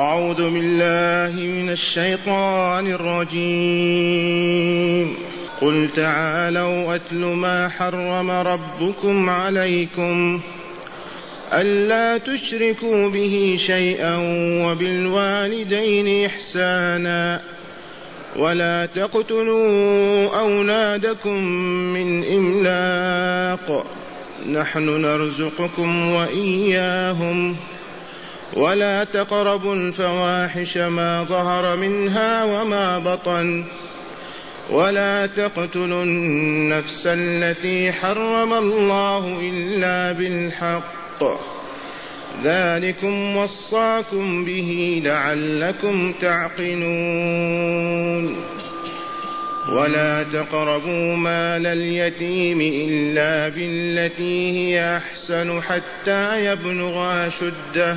أعوذ بالله من الشيطان الرجيم. قل تعالوا أتل ما حرم ربكم عليكم. ألا تشركوا به شيئا وبالوالدين إحسانا. ولا تقتلوا أولادكم من إملاق. نحن نرزقكم وإياهم. ولا تقربوا الفواحش ما ظهر منها وما بطن ولا تقتلوا النفس التي حرم الله إلا بالحق. ذلكم وصاكم به لعلكم تعقلون. ولا تقربوا مال اليتيم إلا بالتي هي أحسن حتى يبلغ أشده.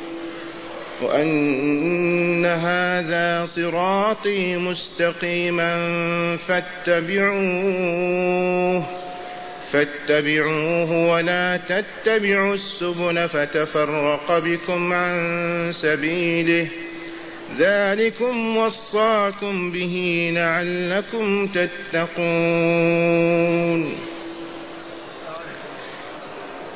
وأن هذا صراطي مستقيما فاتبعوه فاتبعوه ولا تتبعوا السبل فتفرق بكم عن سبيله. ذلكم وصاكم به لعلكم تتقون.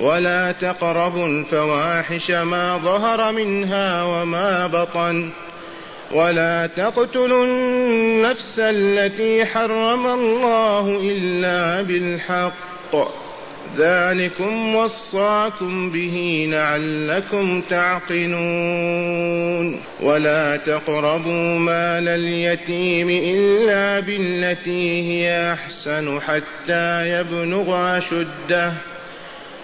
ولا تقربوا الفواحش ما ظهر منها وما بطن. ولا تقتلوا النفس التي حرم الله إلا بالحق. ذلكم وصاكم به لعلكم تعقلون. ولا تقربوا مال اليتيم إلا بالتي هي أحسن حتى يبلغ أشده.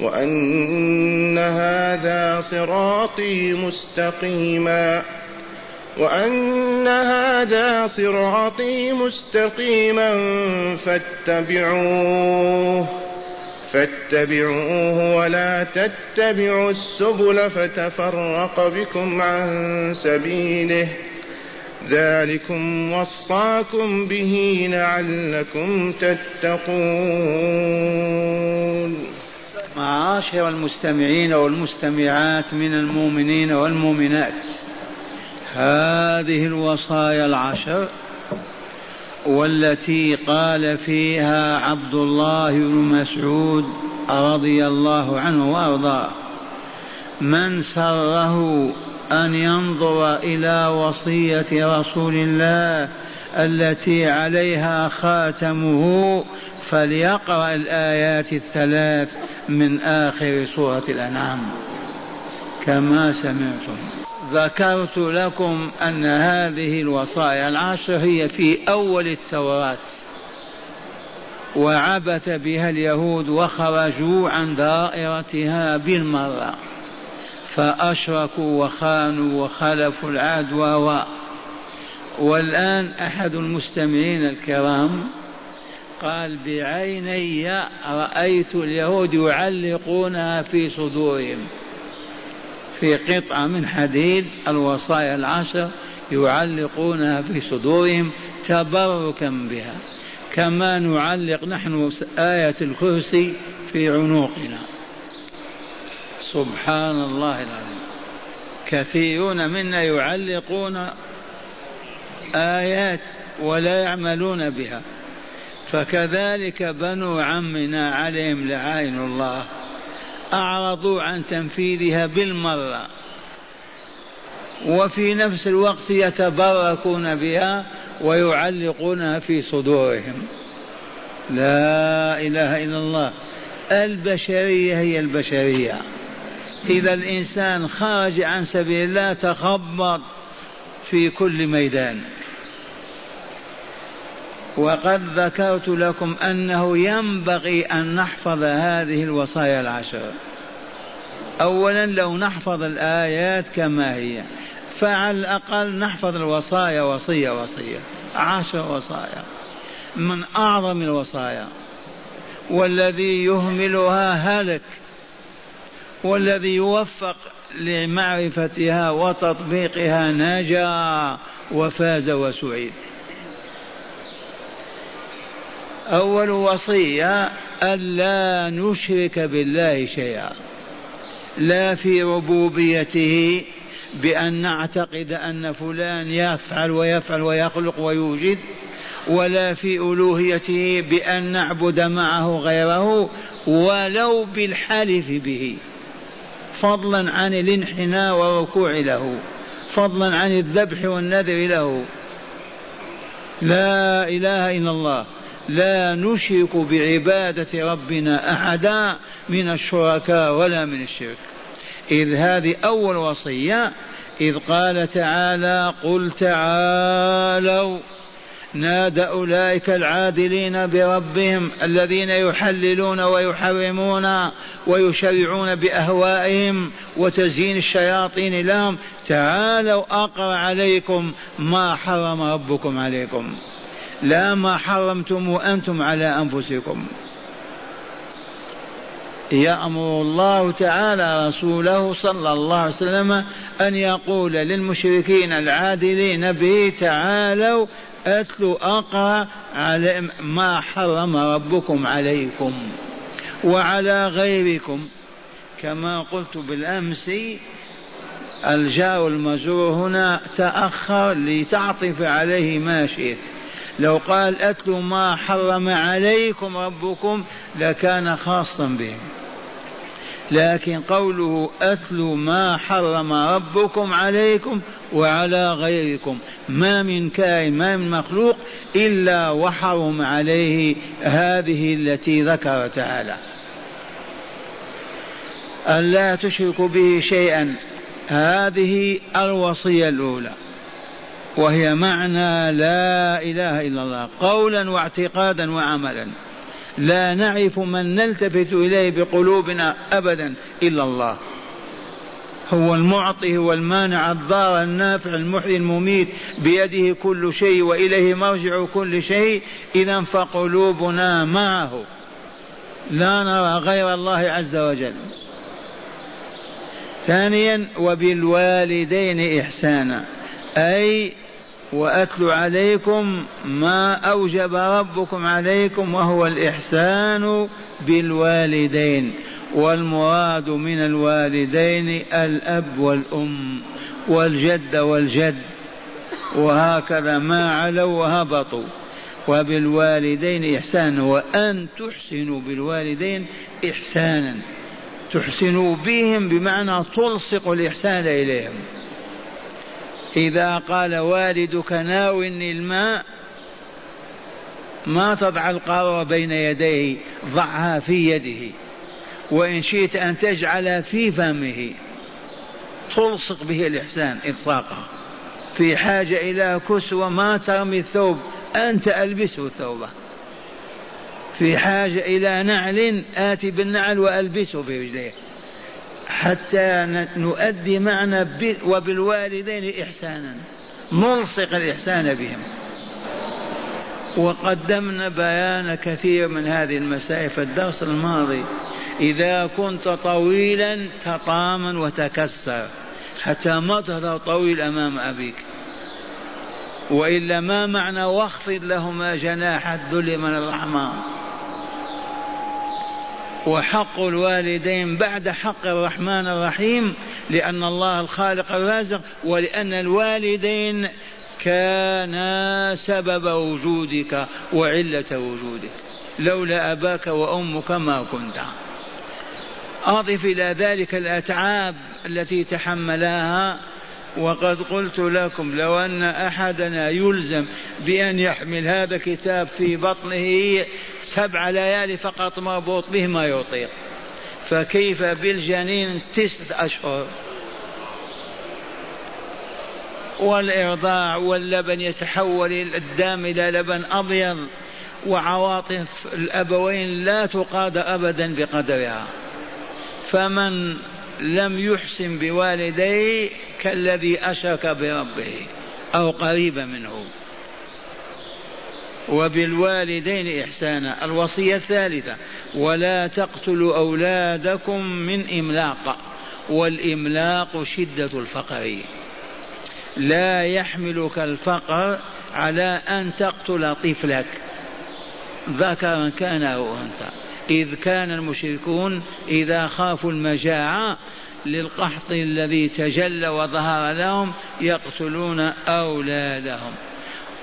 وأن هذا صراطي مستقيما وأن هذا صراطي مستقيما فاتبعوه فاتبعوه ولا تتبعوا السبل فتفرق بكم عن سبيله. ذلكم وصاكم به لعلكم تتقون. معاشر المستمعين والمستمعات من المؤمنين والمؤمنات. هذه الوصايا العشر والتي قال فيها عبد الله بن مسعود رضي الله عنه وأرضاه من سره أن ينظر إلى وصية رسول الله التي عليها خاتمه فليقرأ الآيات الثلاث من آخر سورة الأنعام. كما سمعتم. ذكرت لكم أن هذه الوصايا العشر هي في أول التوراة. وعبث بها اليهود وخرجوا عن دائرتها بالمرة. فأشركوا وخانوا وخلفوا العهد والآن أحد المستمعين الكرام قال بعيني رأيت اليهود يعلقونها في صدورهم. في قطعة من حديد الوصايا العشر يعلقونها في صدورهم تبركا بها. كما نعلق نحن آية الكرسي في عنقنا. سبحان الله العظيم. كثيرون منا يعلقون آيات ولا يعملون بها. فكذلك بنو عمنا عليهم لعائن الله. أعرضوا عن تنفيذها بالمرة. وفي نفس الوقت يتبركون بها ويعلقونها في صدورهم. لا إله إلا الله. البشرية هي البشرية. إذا الإنسان خرج عن سبيل الله تخبط في كل ميدان. وقد ذكرت لكم أنه ينبغي أن نحفظ هذه الوصايا العشر. اولا لو نحفظ الآيات كما هي فعلى الأقل نحفظ الوصايا وصية وصية عشر وصايا. من أعظم الوصايا والذي يهملها هلك والذي يوفق لمعرفتها وتطبيقها نجا وفاز وسعيد. أول وصية ألا نشرك بالله شيئا. لا في ربوبيته بأن نعتقد أن فلان يفعل ويفعل ويخلق ويوجد ولا في ألوهيته بأن نعبد معه غيره ولو بالحلف به. فضلا عن الانحناء والركوع له فضلا عن الذبح والنذر له. لا إله إلا الله. لا نشرك بعبادة ربنا أحدا من الشركاء ولا من الشرك. إذ هذه أول وصية. إذ قال تعالى قل تعالوا. نادى أولئك العادلين بربهم الذين يحللون ويحرمون ويشرعون بأهوائهم وتزيين الشياطين لهم. تعالوا أقرأ عليكم ما حرم ربكم عليكم. لا ما حرمتم أنتم على أنفسكم. يأمر الله تعالى رسوله صلى الله عليه وسلم أن يقول للمشركين العادلين به تعالوا أتلوا أقرأ على ما حرم ربكم عليكم وعلى غيركم. كما قلت بالأمس الجار المزور هنا تأخر لتعطف عليه ما شئت. لو قال أتلوا ما حرم عليكم ربكم لكان خاصا بهم. لكن قوله أتلوا ما حرم ربكم عليكم وعلى غيركم ما من كائن ما من مخلوق إلا وحرم عليه هذه التي ذكر تعالى. ألا تشركوا به شيئا هذه الوصية الأولى. وهي معنى لا إله إلا الله قولا واعتقادا وعملا. لا نعرف من نلتفت إليه بقلوبنا ابدا إلا الله. هو المعطي هو المانع الضار النافع المحيي المميت. بيده كل شيء وإليه مرجع كل شيء. اذا فقلوبنا معه. لا نرى غير الله عز وجل. ثانيا وبالوالدين احسانا. أي وأتل عليكم ما أوجب ربكم عليكم وهو الإحسان بالوالدين والمراد من الوالدين الأب والأم والجد والجد وهكذا ما علوا وهبطوا وبالوالدين إحسانا وأن تحسنوا بالوالدين إحسانا تحسنوا بهم بمعنى تلصق الإحسان إليهم إذا قال والدك ناولني الماء ما تضع القارورة بين يديه ضعها في يده. وإن شئت أن تجعل في فمه. تلصق به الإحسان إلصاقا في حاجة إلى كسوة ما ترمي الثوب أنت ألبسه ثوبه. في حاجة إلى نعل آتي بالنعل وألبسه برجليه. حتى نؤدي معنا وبالوالدين إحسانا نلصق الإحسان بهم. وقدمنا بيان كثير من هذه المسائل في الدرس الماضي. إذا كنت طويلا تطامن وتكسر حتى ما تظهر طويل أمام أبيك. وإلا ما معنى واخفض لهما جناح الذل من الرحمة وحق الوالدين بعد حق الرحمن الرحيم لأن الله الخالق الرازق ولأن الوالدين كانا سبب وجودك وعلة وجودك. لولا أباك وأمك ما كنت. أضف إلى ذلك الأتعاب التي تحملاها وقد قلت لكم لو أن أحدنا يلزم بأن يحمل هذا الكتاب في بطنه سبع ليالي فقط مربوط به ما يطيق فكيف بالجنين تسعة أشهر؟ والإرضاع واللبن يتحول الدم إلى لبن أبيض وعواطف الأبوين لا تقاد أبدا بقدرها. فمن لم يحسن بوالديه كالذي أشرك بربه أو قريب منه. وبالوالدين إحسانا الوصية الثالثة ولا تقتلوا أولادكم من إملاق والإملاق شدة الفقر. لا يحملك الفقر على أن تقتل طفلك ذكرا كان أو أنثى. إذ كان المشركون إذا خافوا المجاعة للقحط الذي تجلى وظهر لهم يقتلون أولادهم.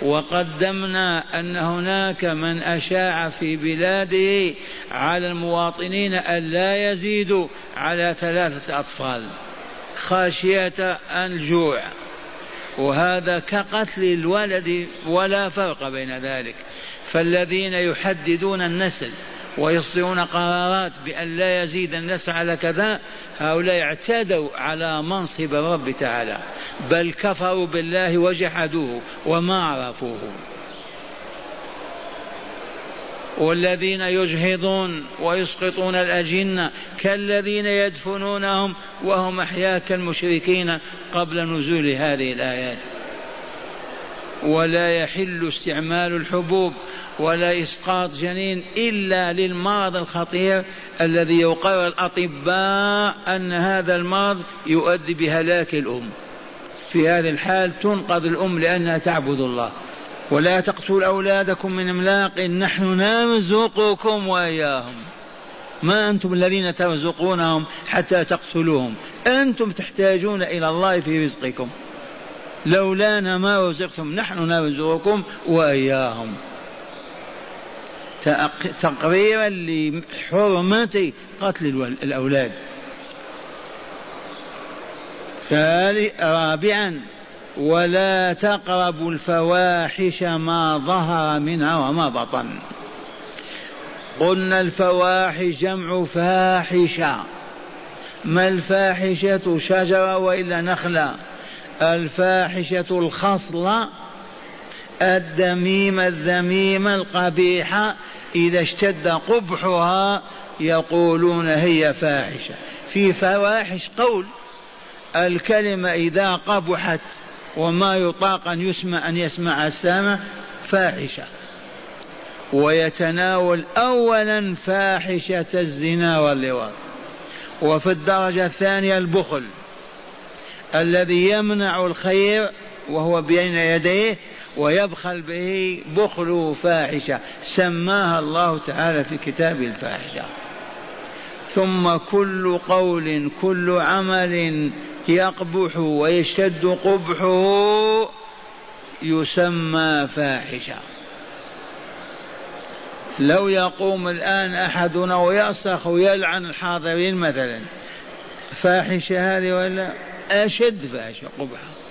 وقدمنا أن هناك من أشاع في بلاده على المواطنين أن لا يزيدوا على ثلاثة أطفال خشية الجوع. وهذا كقتل الولد ولا فرق بين ذلك. فالذين يحددون النسل ويصدرون قرارات بأن لا يزيد النسل على كذا هؤلاء اعتدوا على منصب الرب تعالى بل كفروا بالله وجحدوه وما عرفوه. والذين يجهضون ويسقطون الأجنة كالذين يدفنونهم وهم أحياء كالمشركين قبل نزول هذه الآيات. ولا يحل استعمال الحبوب ولا إسقاط جنين إلا للمرض الخطير الذي يقرر الأطباء أن هذا المرض يؤدي بهلاك الأم. في هذه الحال تنقذ الأم لأنها تعبد الله. ولا تقتلوا أولادكم من إملاق نحن نرزقكم وإياهم. ما أنتم الذين ترزقونهم حتى تقتلوهم؟ أنتم تحتاجون إلى الله في رزقكم. لولانا ما رزقتم نحن نرزقكم وإياهم. تقريرا لحرمة قتل الأولاد. رابعا ولا تقربوا الفواحش ما ظهر منها وما بطن. قلنا الفواحش جمع فاحشة. ما الفاحشة؟ شجرة وإلا نخلة. الفاحشة الخصلة الدميمة الذميمة القبيحة إذا اشتد قبحها يقولون هي فاحشة. في فواحش قول الكلمة إذا قبحت وما يطاق أن يسمع أن يسمع السامع فاحشة. ويتناول أولا فاحشة الزنا واللواط. وفي الدرجة الثانية البخل الذي يمنع الخير وهو بين يديه ويبخل به بخل فاحشة. سماها الله تعالى في كتابه الفاحشة. ثم كل قول كل عمل يقبح ويشتد قبحه يسمى فاحشة. لو يقوم الآن أحدنا ويصرخ ويلعن الحاضرين مثلا فاحشة هذه ولا أشد فاحشة قبحة.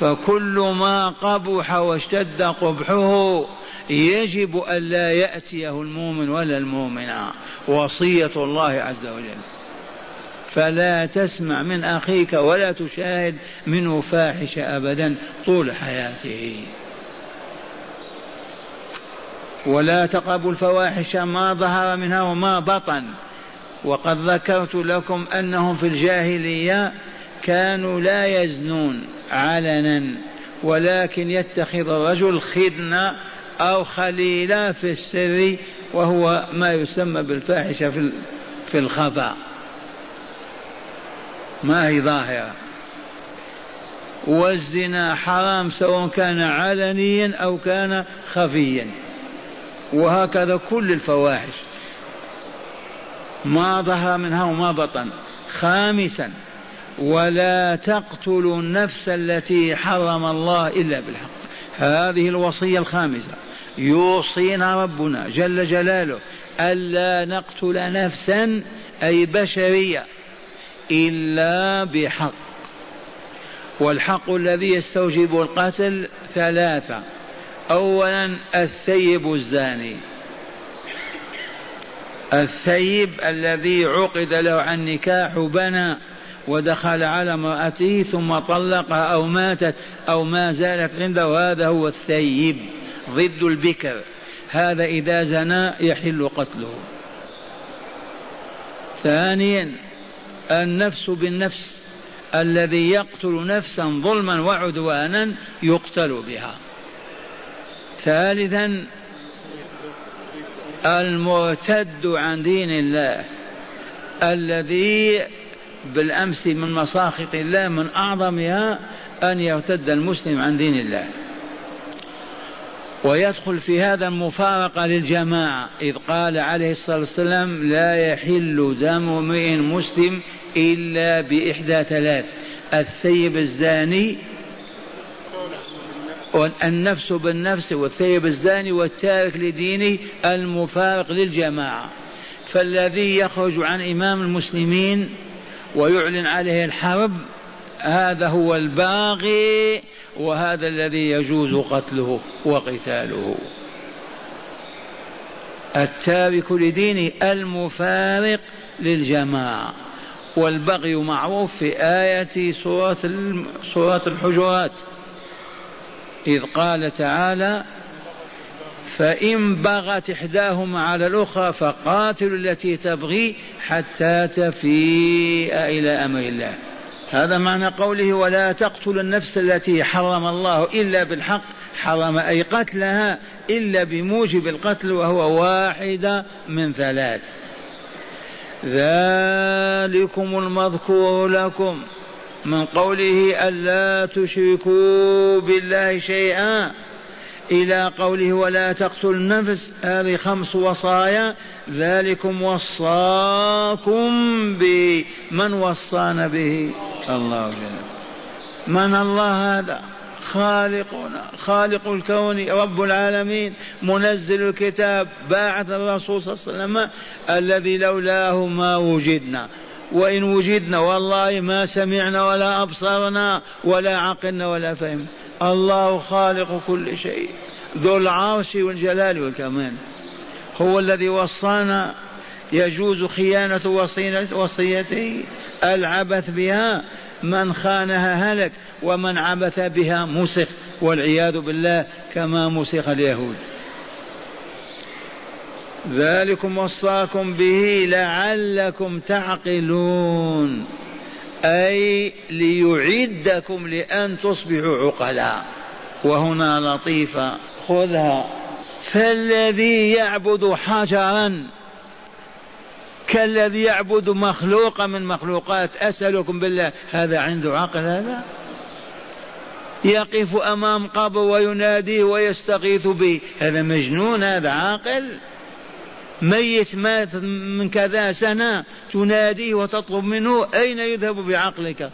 فكل ما قبح واشتد قبحه يجب ألا يأتيه المؤمن ولا المؤمنة. وصية الله عز وجل. فلا تسمع من أخيك ولا تشاهد منه فاحشة أبدا طول حياته. ولا تقربوا الفواحش ما ظهر منها وما بطن. وقد ذكرت لكم أنهم في الجاهلية كانوا لا يزنون علنا ولكن يتخذ الرجل خدنة أو خليلا في السر وهو ما يسمى بالفاحشة في في الخفاء. ما هي ظاهرة؟ والزنا حرام سواء كان علنيا أو كان خفيا. وهكذا كل الفواحش. ما ظهر منها وما بطن. خامسا ولا تقتلوا النفس التي حرم الله إلا بالحق. هذه الوصية الخامسة. يوصينا ربنا جل جلاله ألا نقتل نفسا أي بشرية إلا بحق. والحق الذي يستوجب القتل ثلاثة. أولا الثيب الزاني. الثيب الذي عقد له عن نكاح بنى. ودخل على امرأته ثم طلقها أو ماتت أو ما زالت عنده. هذا هو الثيب ضد البكر. هذا إذا زنى يحل قتله. ثانيا النفس بالنفس. الذي يقتل نفسا ظلما وعدوانا يقتل بها. ثالثا المرتد عن دين الله. الذي بالأمس من مساخط الله من أعظمها أن يرتد المسلم عن دين الله. ويدخل في هذا المفارقة للجماعة إذ قال عليه الصلاة والسلام لا يحل دم امرئ مسلم إلا بإحدى ثلاث الثيب الزاني النفس بالنفس والثيب الزاني والتارك لدينه المفارق للجماعة. فالذي يخرج عن إمام المسلمين ويعلن عليه الحرب هذا هو الباغي وهذا الذي يجوز قتله وقتاله. التارك لدينه المفارق للجماعة. والبغي معروف في آية سورة سورة الحجرات. إذ قال تعالى فإن بغت إحداهما على الأخرى فقاتلوا التي تبغي حتى تفيء إلى أمر الله. هذا معنى قوله ولا تقتل النفس التي حرم الله إلا بالحق حرم أي قتلها إلا بموجب القتل وهو واحدة من ثلاث. ذلكم المذكور لكم من قوله ألا تشركوا بالله شيئا. إلى قوله ولا تقتلوا النفس هذه خمس وصايا. ذلكم وصاكم بمن وصانا به. الله جل. من الله هذا؟ خالقنا خالق الكون رب العالمين منزل الكتاب باعث الرسول صلى الله عليه وسلم الذي لولاه ما وجدنا. وإن وجدنا والله ما سمعنا ولا أبصرنا ولا عقلنا ولا فهمنا. الله خالق كل شيء. ذو العرش والجلال والكمال. هو الذي وصانا يجوز خيانة وصيته. العبث بها من خانها هلك ومن عبث بها مسخ والعياذ بالله كما مسخ اليهود. ذلكم وصاكم به لعلكم تعقلون. أي ليعدكم لأن تصبحوا عقلاء. وهنا لطيفة خذها. فالذي يعبد حجرا كالذي يعبد مخلوقا من مخلوقات أسألكم بالله هذا عنده عقل هذا؟ يقف أمام قبر ويناديه ويستغيث به هذا مجنون هذا عاقل؟ ميت مات من كذا سنة تناديه وتطلب منه أين يذهب بعقلك؟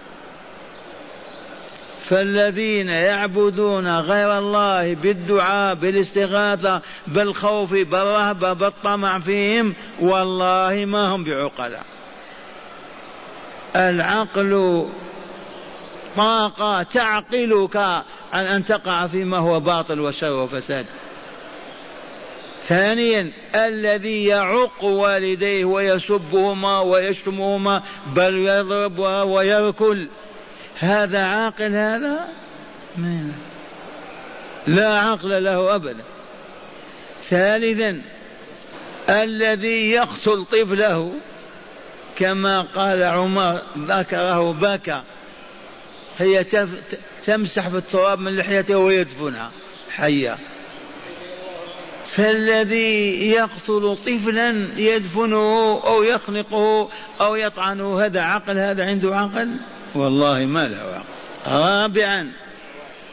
فالذين يعبدون غير الله بالدعاء بالاستغاثة بالخوف بالرهبة بالطمع فيهم والله ما هم بعقلاء. العقل طاقة تعقلك عن أن تقع فيما هو باطل وشر وفساد. ثانيا الذي يعق والديه ويسبهما ويشتمهما بل يضربها ويركل. هذا عاقل هذا؟ لا عقل له ابدا. ثالثا الذي يقتل طفله كما قال عمر ذكره بكى. هي تمسح في التراب من لحيته ويدفنها. حية فالذي يقتل طفلا يدفنه أو يخنقه أو يطعنه هذا عقل هذا عنده عقل؟ والله ما له عقل. رابعا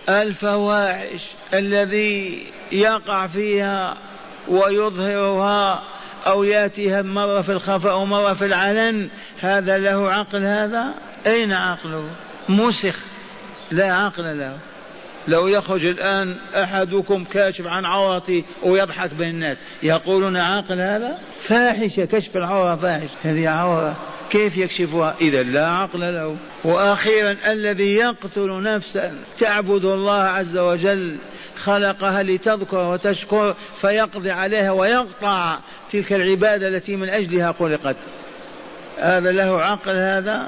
الفواحش الذي يقع فيها ويظهرها أو يأتيها مرة في الخفاء ومرة في العلن هذا له عقل هذا؟ أين عقله؟ مسخ لا عقل له. لو يخرج الآن أحدكم كاشف عن عورته ويضحك بين الناس يقولون عاقل هذا؟ فاحشة كشف العورة فاحش. هذه عورة كيف يكشفها؟ إذا لا عقل له. وأخيرا الذي يقتل نفسا تعبد الله عز وجل خلقها لتذكر وتشكر فيقضي عليها ويقطع تلك العبادة التي من أجلها خلقت. هذا له عقل هذا؟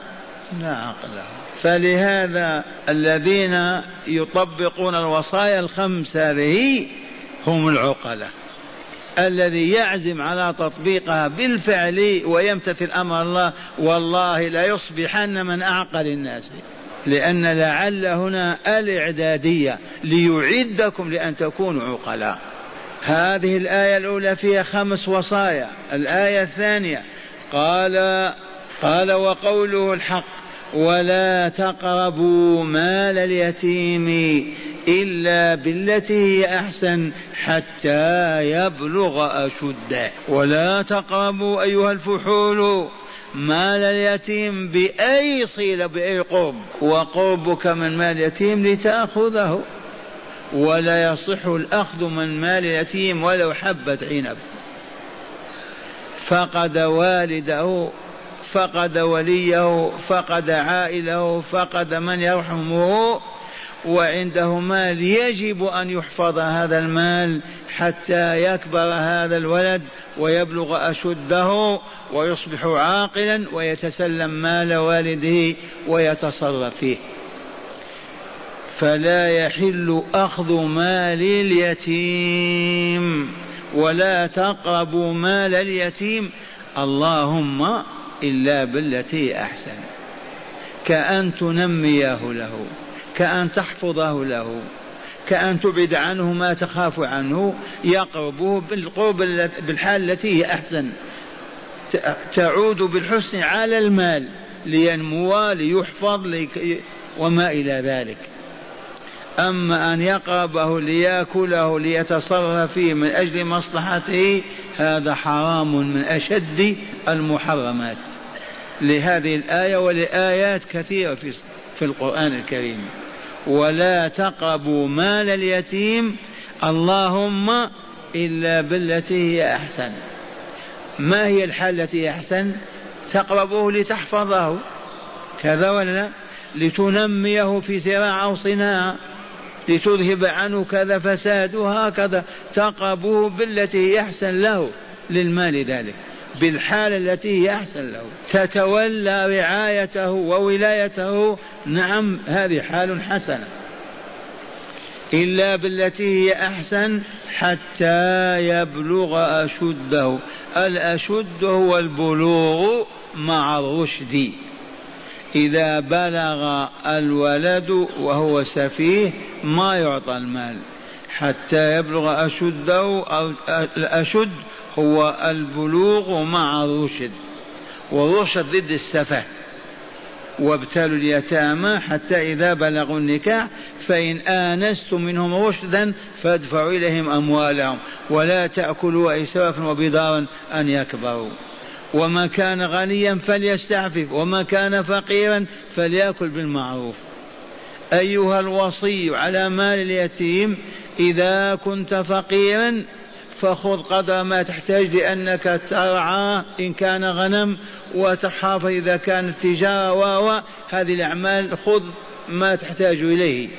لا عقل له. فلهذا الذين يطبقون الوصايا الخمس هذه هم العقلاء. الذي يعزم على تطبيقها بالفعل ويمتثل أمر الله والله لا يصبحن من أعقل الناس. لأن لعل هنا الإعدادية ليعدكم لأن تكونوا عقلاء. هذه الآية الأولى فيها خمس وصايا. الآية الثانية قال قال وقوله الحق. ولا تقربوا مال اليتيم إلا بالتي هي أحسن حتى يبلغ أشده. ولا تقربوا أيها الفحول مال اليتيم بأي صلة بأي قرب. وقربك من مال اليتيم لتأخذه. ولا يصح الأخذ من مال اليتيم ولو حبة عنب فقد والده فقد وليه فقد عائله فقد من يرحمه وعنده مال يجب أن يحفظ هذا المال حتى يكبر هذا الولد ويبلغ أشده ويصبح عاقلا ويتسلم مال والده ويتصرف فيه. فلا يحل أخذ مال اليتيم ولا تقربوا مال اليتيم. اللهم إلا بالتي أحسن. كأن تنميه له كأن تحفظه له كأن تبعد عنه ما تخاف عنه يقربه بالقرب بالحال التي هي أحسن. تعود بالحسن على المال لينمو ليحفظ لي وما إلى ذلك. أما أن يقربه ليأكله ليتصرف فيه من أجل مصلحته هذا حرام من أشد المحرمات. لهذه الآية ولآيات كثيرة في في القرآن الكريم. ولا تقربوا مال اليتيم اللهم إلا بالتي هي أحسن. ما هي الحال التي أحسن؟ تقربه لتحفظه. كذا ولا لتنميه في زراعة أو صناعة. لتذهب عنه كذا فساد وهكذا تقربه بالتي هي أحسن له للمال ذلك. بالحالة التي هي أحسن له. تتولى رعايته وولايته. نعم هذه حال حسنة. إلا بالتي هي أحسن حتى يبلغ أشده. الأشد هو البلوغ مع الرشد. إذا بلغ الولد وهو سفيه ما يعطى المال حتى يبلغ أشده أو الأشد هو البلوغ مع الرشد والرشد ضد السفه وابتلوا اليتامى حتى إذا بلغوا النكاح فإن آنستم منهم رشدا فادفعوا إليهم أموالهم ولا تأكلوا إسرافا وبدارا أن يكبروا. وما كان غنيا فليستعفف وما كان فقيرا فليأكل بالمعروف. أيها الوصي على مال اليتيم إذا كنت فقيرا فخذ قدر ما تحتاج لأنك ترعى إن كان غنم وتحافظ إذا كانت تجارة و هذه الأعمال خذ ما تحتاج إليه.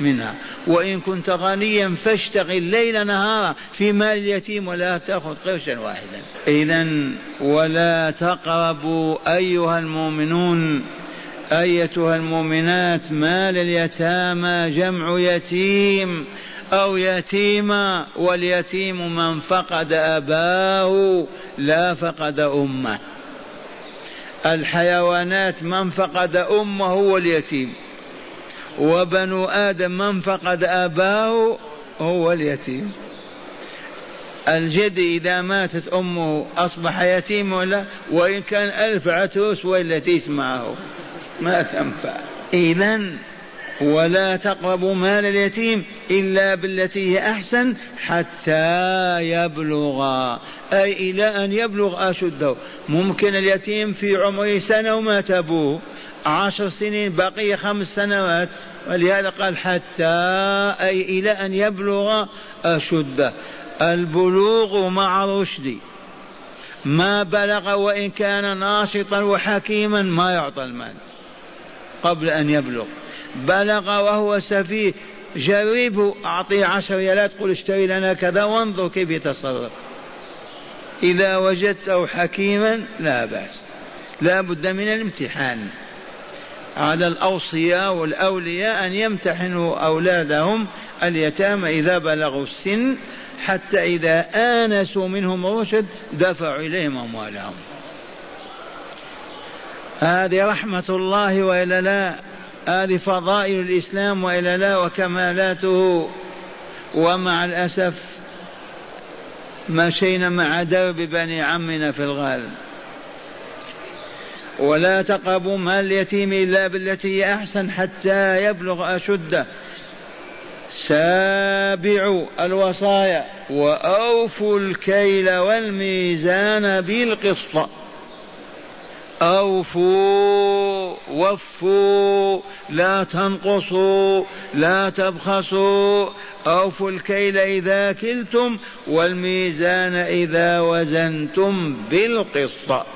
منها. وإن كنت غنيا فاشتغل ليل نهارا في مال اليتيم ولا تأخذ قرشا واحدا. إذا ولا تقربوا أيها المؤمنون أيتها المؤمنات مال اليتامى جمع يتيم أو يتيما واليتيم من فقد أباه لا فقد أمه. الحيوانات من فقد أمه هو اليتيم وبنو آدم من فقد أباه هو اليتيم. الجد إذا ماتت أمه أصبح يتيم ولا وإن كان ألف عتوس ولا تسمعه ما تنفع. إذا ولا تقربوا مال اليتيم إلا بالتي هي أحسن حتى يبلغ. أي إلى أن يبلغ أشده. ممكن اليتيم في عمره سنة ومات أبوه. عشر سنين بقي خمس سنوات. ولهذا قال حتى أي إلى أن يبلغ أشده البلوغ مع رشد ما بلغ وإن كان ناشطا وحكيما ما يعطى المال. قبل أن يبلغ. بلغ وهو سفيه. جربه أعطيه عشر ريالات قل اشتري لنا كذا وانظر كيف يتصرف. إذا وجدته حكيما لا بأس. لا بد من الامتحان. على الأوصياء والأولياء أن يمتحنوا أولادهم اليتامى إذا بلغوا السن حتى إذا آنسوا منهم الرشد دفعوا إليهم أموالهم. هذه رحمة الله وإلا لا. هذه فضائل الإسلام وإلا لا وكمالاته. ومع الأسف مشينا مع درب بني عمنا في الغالب. ولا تقربوا مال اليتيم إلا بالتي هي أحسن حتى يبلغ أشده. سابعوا الوصايا وأوفوا الكيل والميزان بالقسط. أوفوا وفوا لا تنقصوا لا تبخسوا. أوفوا الكيل إذا كلتم والميزان إذا وزنتم بالقسط.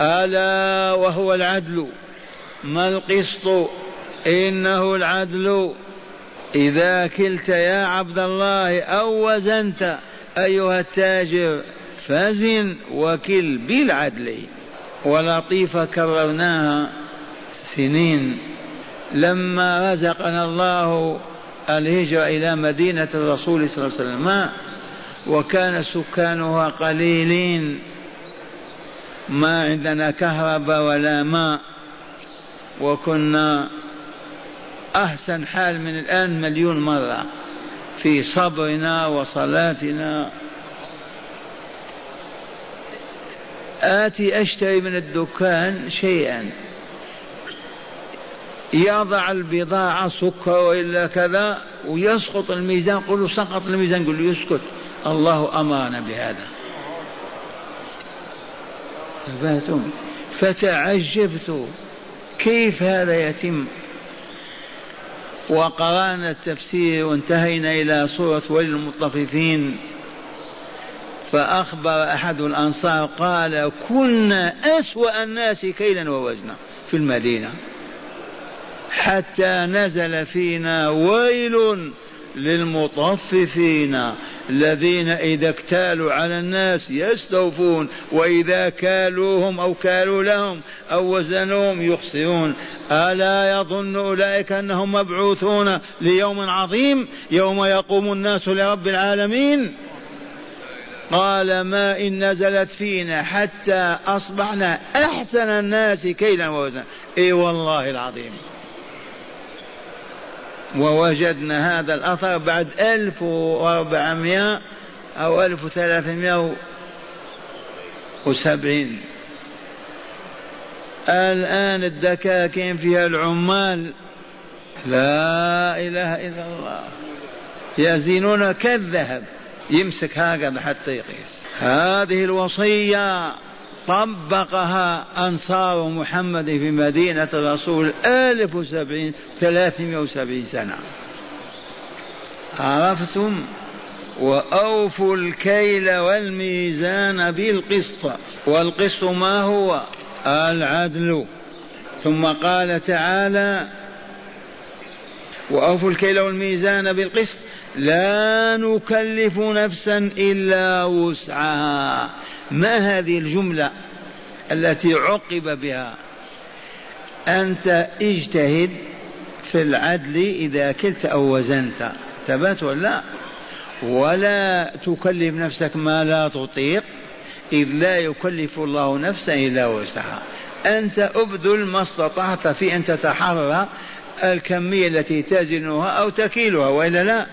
ألا وهو العدل؟ ما القسط؟ إنه العدل. إذا كلت يا عبد الله أو وزنت أيها التاجر فزن وكل بالعدل. ولطيفة كررناها سنين. لما رزقنا الله الهجرة إلى مدينة الرسول صلى الله عليه وسلم وكان سكانها قليلين. ما عندنا كهرباء ولا ماء وكنا أحسن حال من الآن مليون مرة في صبرنا وصلاتنا. آتي أشتري من الدكان شيئا. يضع البضاعة سكر وإلا كذا ويسقط الميزان قل سقط الميزان قل يسكت. الله أمرنا بهذا. ثباتهم فتعجبت كيف هذا يتم. وقرأنا التفسير وانتهينا إلى سورة ولي المطففين. فأخبر أحد الأنصار قال كنا أسوأ الناس كيلا ووزنا في المدينة. حتى نزل فينا ويل للمطففين الذين إذا اكتالوا على الناس يستوفون وإذا كالوهم أو كالوا لهم أو وزنوهم يخسرون. ألا يظن أولئك أنهم مبعوثون ليوم عظيم يوم يقوم الناس لرب العالمين؟ قال ما إن نزلت فينا حتى أصبحنا أحسن الناس كيلا ووزنا. إي والله العظيم. ووجدنا هذا الأثر بعد ألف وأربعمائة أو ألف وثلاثمائة وسبعين. الآن الدكاكين فيها العمال؟ لا إله إلا الله. يزينون كالذهب. يمسك هكذا حتى يقيس. هذه الوصية. طبقها أنصار محمد في مدينة الرسول ألف وسبعين ثلاثمائة وسبعين سنة. عرفتم؟ وأوفوا الكيل والميزان بالقسط. والقسط ما هو؟ العدل. ثم قال تعالى وأوفوا الكيل والميزان بالقسط. لا نكلف نفسا إلا وسعها. ما هذه الجملة التي عقب بها؟ أنت اجتهد في العدل إذا كلت أو وزنت. ثبت ولا ولا تكلف نفسك ما لا تطيق إذ لا يكلف الله نفسا إلا وسعها. أنت أبذل ما استطعت في أن تتحرى الكمية التي تزنها أو تكيلها وإلا لا؟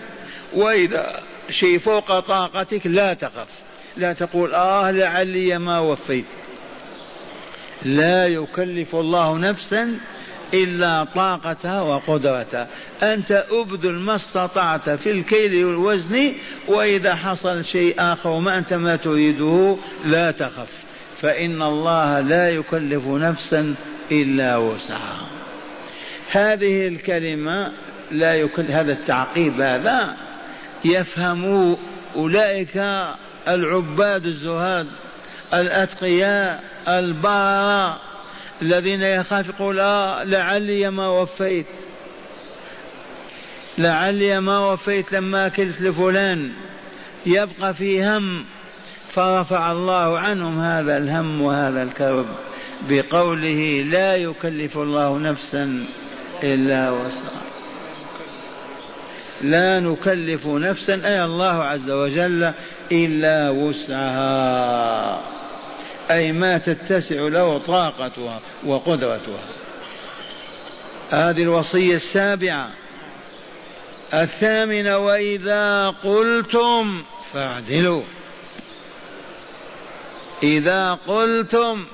وإذا شيء فوق طاقتك لا تخف. لا تقول آه لعلي ما وفيت. لا يكلف الله نفسا إلا طاقتها وقدرتها. أنت أبذل ما استطعت في الكيل والوزن وإذا حصل شيء آخر ما أنت ما تريده لا تخف. فإن الله لا يكلف نفسا إلا وسعها. هذه الكلمة لا يكل هذا التعقيب هذا يفهم أولئك العباد الزهاد الأتقياء البررة الذين يخاف يقول آه لعلي ما وفيت لعلي ما وفيت لما كلت لفلان يبقى في هم. فرفع الله عنهم هذا الهم وهذا الكرب بقوله لا يكلف الله نفسا إلا وسعها. لا نكلف نفسا أي الله عز وجل إلا وسعها. أي ما تتسع له طاقتها وقدرتها. هذه الوصية السابعة. الثامنة وإذا قلتم فاعدلوا. إذا قلتم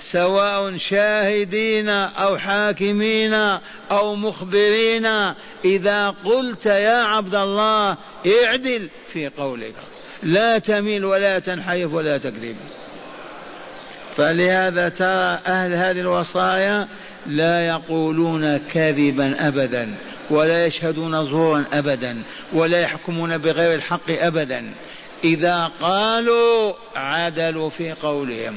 سواء شاهدين أو حاكمين أو مخبرين. إذا قلت يا عبد الله اعدل في قولك. لا تميل ولا تنحرف ولا تكذب فلهذا ترى أهل هذه الوصايا لا يقولون كذبا أبدا ولا يشهدون زورا أبدا ولا يحكمون بغير الحق أبدا. إذا قالوا عدلوا في قولهم.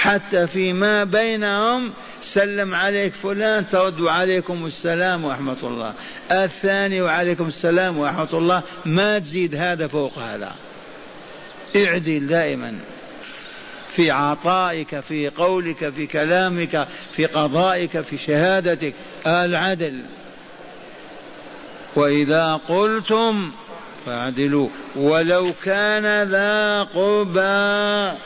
حتى فيما بينهم سلم عليك فلان ترد عليكم السلام ورحمة الله. الثاني وعليكم السلام ورحمة الله. ما تزيد هذا فوق هذا. اعدل دائما. في عطائك في قولك في كلامك في قضائك في شهادتك. العدل. وإذا قلتم فاعدلوا. ولو كان ذا قربى.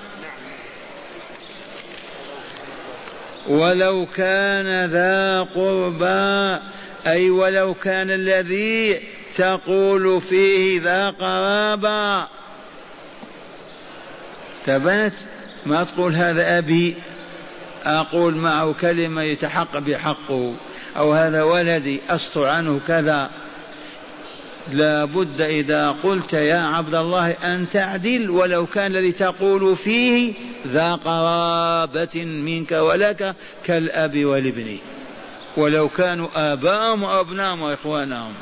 ولو كان ذا قربى أي ولو كان الذي تقول فيه ذا قرابة. ثبات ما تقول هذا أبي؟ أقول معه كلمة يتحقق بحقه أو هذا ولدي أستر عنه كذا. لا بد إذا قلت يا عبد الله أن تعدل ولو كان الذي تقول فيه ذا قرابة منك ولك كالأب والابن. ولو كانوا آباءهم وأبناءهم وإخوانهم.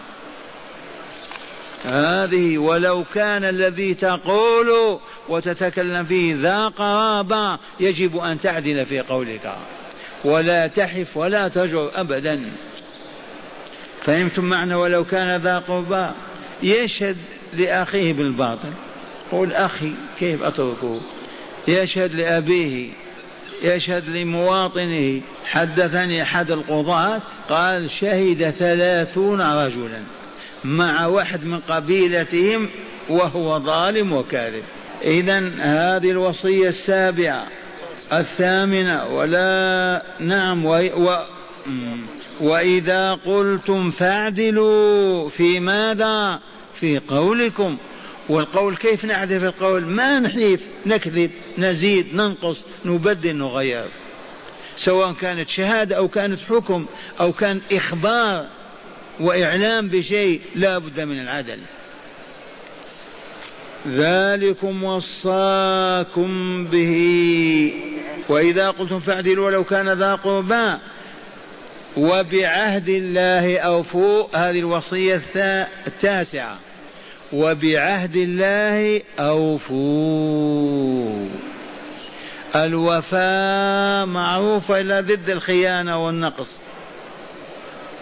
هذه ولو كان الذي تقول وتتكلم فيه ذا قرابة يجب أن تعدل في قولك. ولا تحف ولا تجر أبدا. فهمتم معنى ولو كان ذا قربى يشهد لأخيه بالباطل؟ قل أخي كيف أتركه؟ يشهد لأبيه يشهد لمواطنه. حدثني أحد القضاة قال شهد ثلاثون رجلا مع واحد من قبيلتهم وهو ظالم وكاذب. إذا هذه الوصية السابعة الثامنة ولا نعم و... و... وإذا قلتم فاعدلوا في ماذا؟ في قولكم. والقول كيف نعدل في القول؟ ما نحيف نكذب نزيد ننقص نبدل نغير. سواء كانت شهادة أو كانت حكم أو كان إخبار وإعلام بشيء لا بد من العدل. ذلكم وصاكم به. وإذا قلتم فاعدلوا ولو كان ذا قربى وبعهد الله أوفوا هذه الوصية التاسعة. وبعهد الله أوفوا. الوفاء معروفة إلى ضد الخيانة والنقص.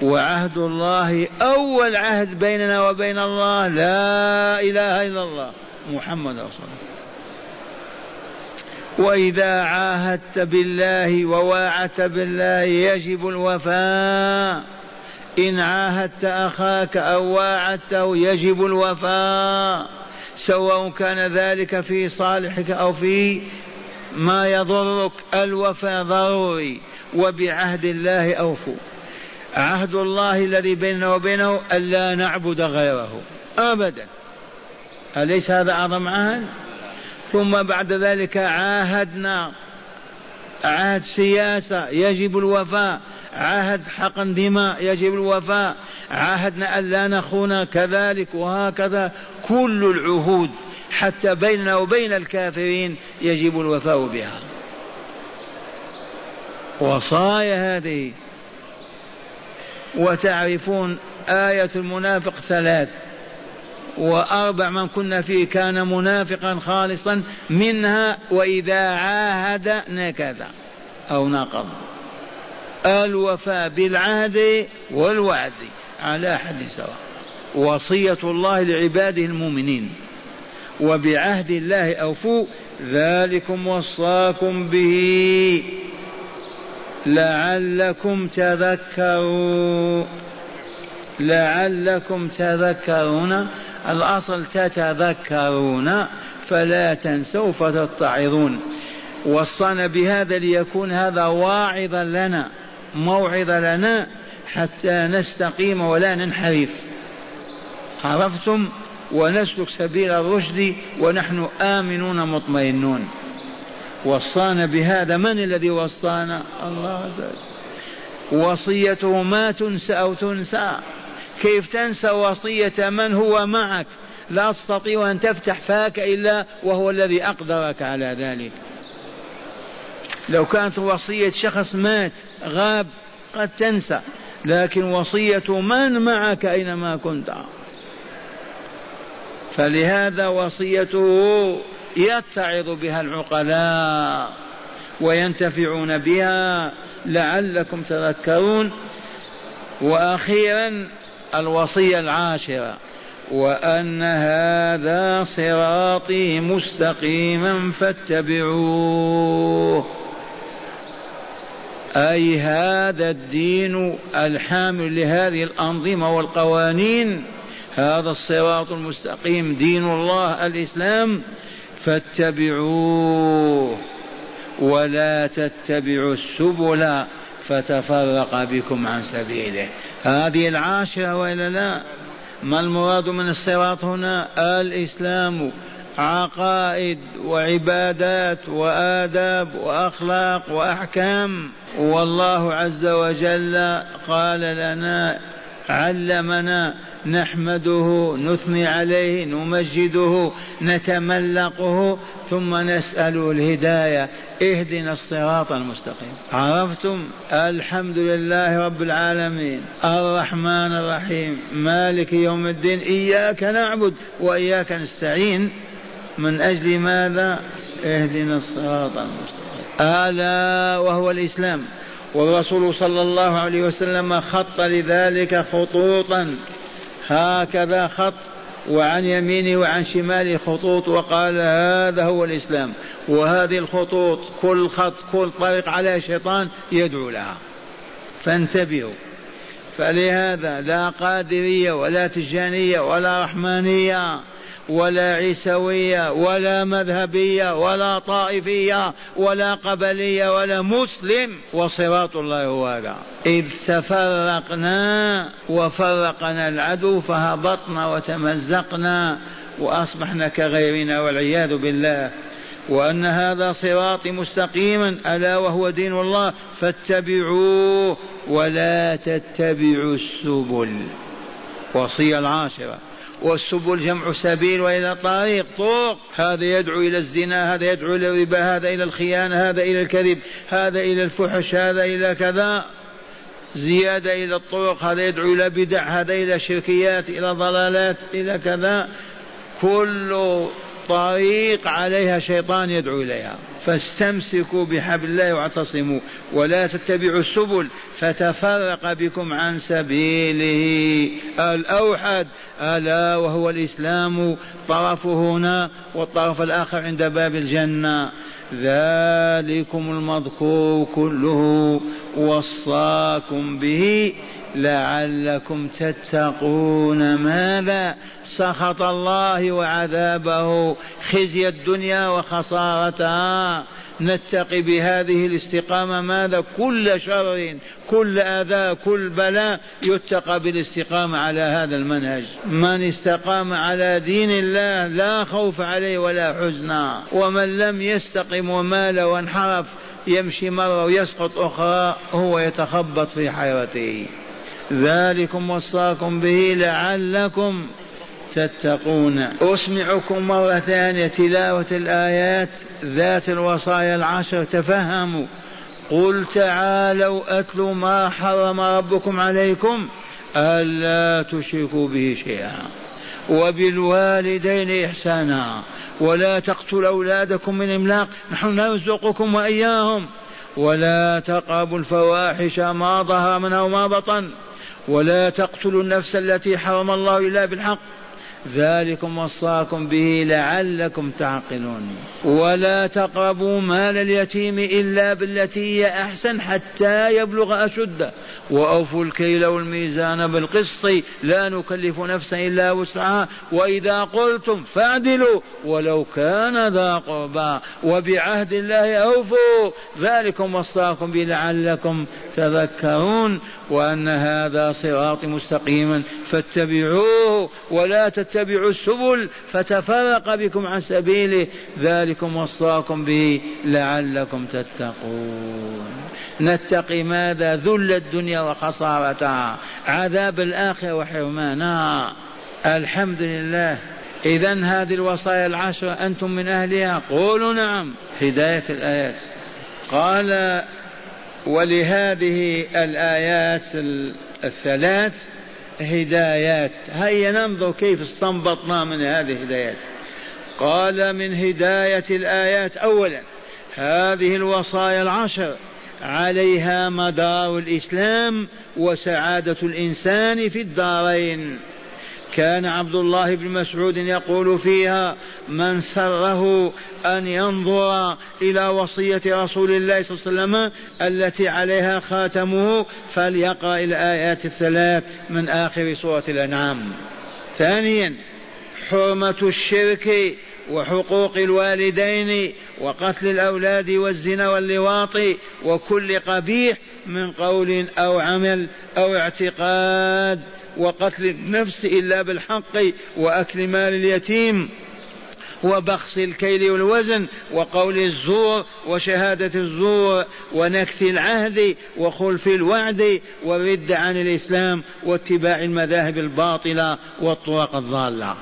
وعهد الله أول عهد بيننا وبين الله لا إله إلا الله محمد رسول الله. وإذا عاهدت بالله وواعدت بالله يجب الوفاء. إن عاهدت أخاك أو واعدته يجب الوفاء. سواء كان ذلك في صالحك أو في ما يضرك الوفاء ضروري. وبعهد الله أوفوا. عهد الله الذي بيننا وبينه ألا نعبد غيره. أبدا. أليس هذا أعظم عهد؟ ثم بعد ذلك عاهدنا عهد سياسة يجب الوفاء عهد حقن دماء يجب الوفاء عهدنا أن لا نخون كذلك وهكذا كل العهود حتى بيننا وبين الكافرين يجب الوفاء بها. وصايا هذه وتعرفون آية المنافق ثلاث. وأربع من كنا فيه كان منافقا خالصا منها وإذا عاهد نكث أو نقض. الوفاء بالعهد والوعد على حد سواء. وصية الله لعباده المؤمنين. وبعهد الله أوفوا ذلكم وصاكم به. لعلكم تذكرون. لعلكم تذكرون. الأصل تتذكرون فلا تنسوا فتتعظون. وصانا بهذا ليكون هذا واعظا لنا موعظة لنا حتى نستقيم ولا ننحرف. عرفتم؟ ونسلك سبيل الرشد ونحن آمنون مطمئنون. وصانا بهذا من الذي وصانا؟ الله عز وجل. وصيته ما تنسى أو تنسى. كيف تنسى وصية من هو معك؟ لا تستطيع أن تفتح فاك إلا وهو الذي أقدرك على ذلك. لو كانت وصية شخص مات غاب قد تنسى. لكن وصية من معك أينما كنت. فلهذا وصيته يتعظ بها العقلاء وينتفعون بها. لعلكم تذكرون. وأخيرا الوصية العاشرة. وأن هذا صراطي مستقيما فاتبعوه. أي هذا الدين الحامل لهذه الأنظمة والقوانين. هذا الصراط المستقيم دين الله الإسلام. فاتبعوه. ولا تتبعوا السبل فتفرق بكم عن سبيله. هذه العاشرة وإلا لا؟ ما المراد من الصراط هنا؟ الإسلام عقائد وعبادات وآداب وأخلاق وأحكام. والله عز وجل قال لنا علمنا نحمده نثني عليه نمجده نتملقه ثم نسأل الهداية. اهدنا الصراط المستقيم. عرفتم؟ الحمد لله رب العالمين. الرحمن الرحيم. مالك يوم الدين. إياك نعبد وإياك نستعين. من أجل ماذا؟ اهدنا الصراط المستقيم. ألا وهو الإسلام. والرسول صلى الله عليه وسلم خط لذلك خطوطا. هكذا خط وعن يمينه وعن شماله خطوط وقال هذا هو الإسلام. وهذه الخطوط كل خط كل طريق على شيطان يدعو لها. فانتبهوا. فلهذا لا قادرية ولا تجانية ولا رحمانية ولا عيسوية ولا مذهبية ولا طائفية ولا قبلية ولا مسلم وصراط الله هو هذا. إذ تفرقنا وفرقنا العدو فهبطنا وتمزقنا وأصبحنا كغيرنا والعياذ بالله. وأن هذا صراطي مستقيما ألا وهو دين الله فاتبعوه ولا تتبعوا السبل. وصية العاشرة. والسبل جمع سبيل وإلى طريق طرق. هذا يدعو إلى الزنا هذا يدعو إلى الربا هذا إلى الخيانة هذا إلى الكذب هذا إلى الفحش هذا إلى كذا. زيادة إلى الطرق هذا يدعو إلى بدع هذا إلى شركيات إلى ضلالات إلى كذا. كل طريق عليها شيطان يدعو إليها. فاستمسكوا بحبل الله واعتصموا. ولا تتبعوا السبل فتفرق بكم عن سبيله. الأوحد ألا وهو الإسلام طرفه هنا والطرف الآخر عند باب الجنة. ذلكم المذكور كله وصاكم به لعلكم تتقون ماذا سخط الله وعذابه خزي الدنيا وخسارتها. نتقي بهذه الاستقامة ماذا؟ كل شر كل أذى كل بلاء يتقى بالاستقامة على هذا المنهج. من استقام على دين الله لا خوف عليه ولا حزن. ومن لم يستقم ومال وانحرف يمشي مرة ويسقط أخرى هو يتخبط في حيرته. ذلكم وصاكم به لعلكم تتقون. أسمعكم مرة ثانية تلاوة الآيات ذات الوصايا العشر تفهموا. قل تعالوا أتلوا ما حرم ربكم عليكم ألا تشركوا به شيئا. وبالوالدين إحسانا ولا تقتلوا أولادكم من إملاق نحن نرزقكم وإياهم. ولا تقربوا الفواحش ما ظهر منها وما بطن. ولا تقتلوا النفس التي حرم الله إلا بالحق. ذلكم وصاكم به لعلكم تعقلون. ولا تقربوا مال اليتيم إلا بالتي هي أحسن حتى يبلغ أشده. وأوفوا الكيل والميزان بالقسط لا نكلف نفسا إلا وسعها. وإذا قلتم فاعدلوا ولو كان ذا قربى. وبعهد الله أوفوا. ذلكم وصاكم به لعلكم تذكرون. وأن هذا صراط مستقيما فاتبعوه. ولا تتبعوا السبل فتفرق بكم عن سبيله. ذلكم وصاكم به لعلكم تتقون. نتقي ماذا؟ ذل الدنيا وخسارتها. عذاب الآخرة وحرمانها. الحمد لله. إذا هذه الوصايا العشرة أنتم من أهلها؟ قولوا نعم. هداية الآيات. قال ولهذه الآيات الثلاث هدايات. هيا ننظر كيف استنبطنا من هذه الهدايات. قال من هداية الآيات. أولا هذه الوصايا العشر. عليها مدار الإسلام وسعادة الإنسان في الدارين. كان عبد الله بن مسعود يقول فيها من سره أن ينظر إلى وصية رسول الله صلى الله عليه وسلم التي عليها خاتمه فليقرأ الآيات الثلاث من آخر سورة الأنعام. ثانيا حرمة الشرك وحقوق الوالدين وقتل الأولاد والزنا واللواط وكل قبيح من قول أو عمل أو اعتقاد. وقتل النفس إلا بالحق وأكل مال اليتيم وبخس الكيل والوزن وقول الزور وشهادة الزور ونكث العهد وخلف الوعد والرد عن الإسلام واتباع المذاهب الباطلة والطرق الضالة.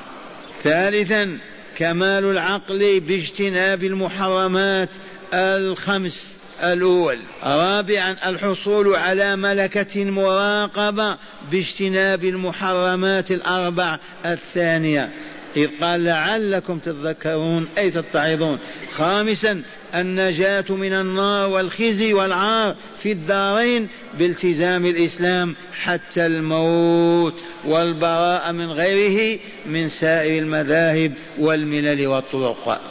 ثالثا كمال العقل باجتناب المحرمات الخمس. الأول. رابعا الحصول على ملكة مراقبة باجتناب المحرمات الأربع. الثانية إذ قال لعلكم تذكرون أي تتعظون. خامسا النجاة من النار والخزي والعار في الدارين بالتزام الإسلام حتى الموت والبراءة من غيره من سائر المذاهب والملل والطرق.